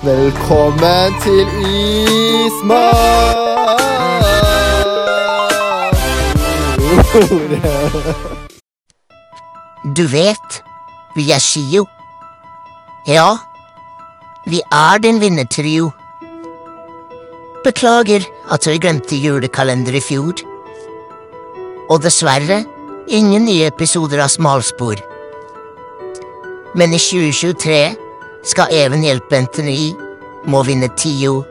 Velkommen til Ismak! Du vet, vi er Skio. Ja, vi er din vinnertrio. Beklager at vi glemte julekalender i fjor. Og dessverre ingen nye episoder av Smalspor. Men i 2023 skal Even hjelpe NTNi, med å vinne Tio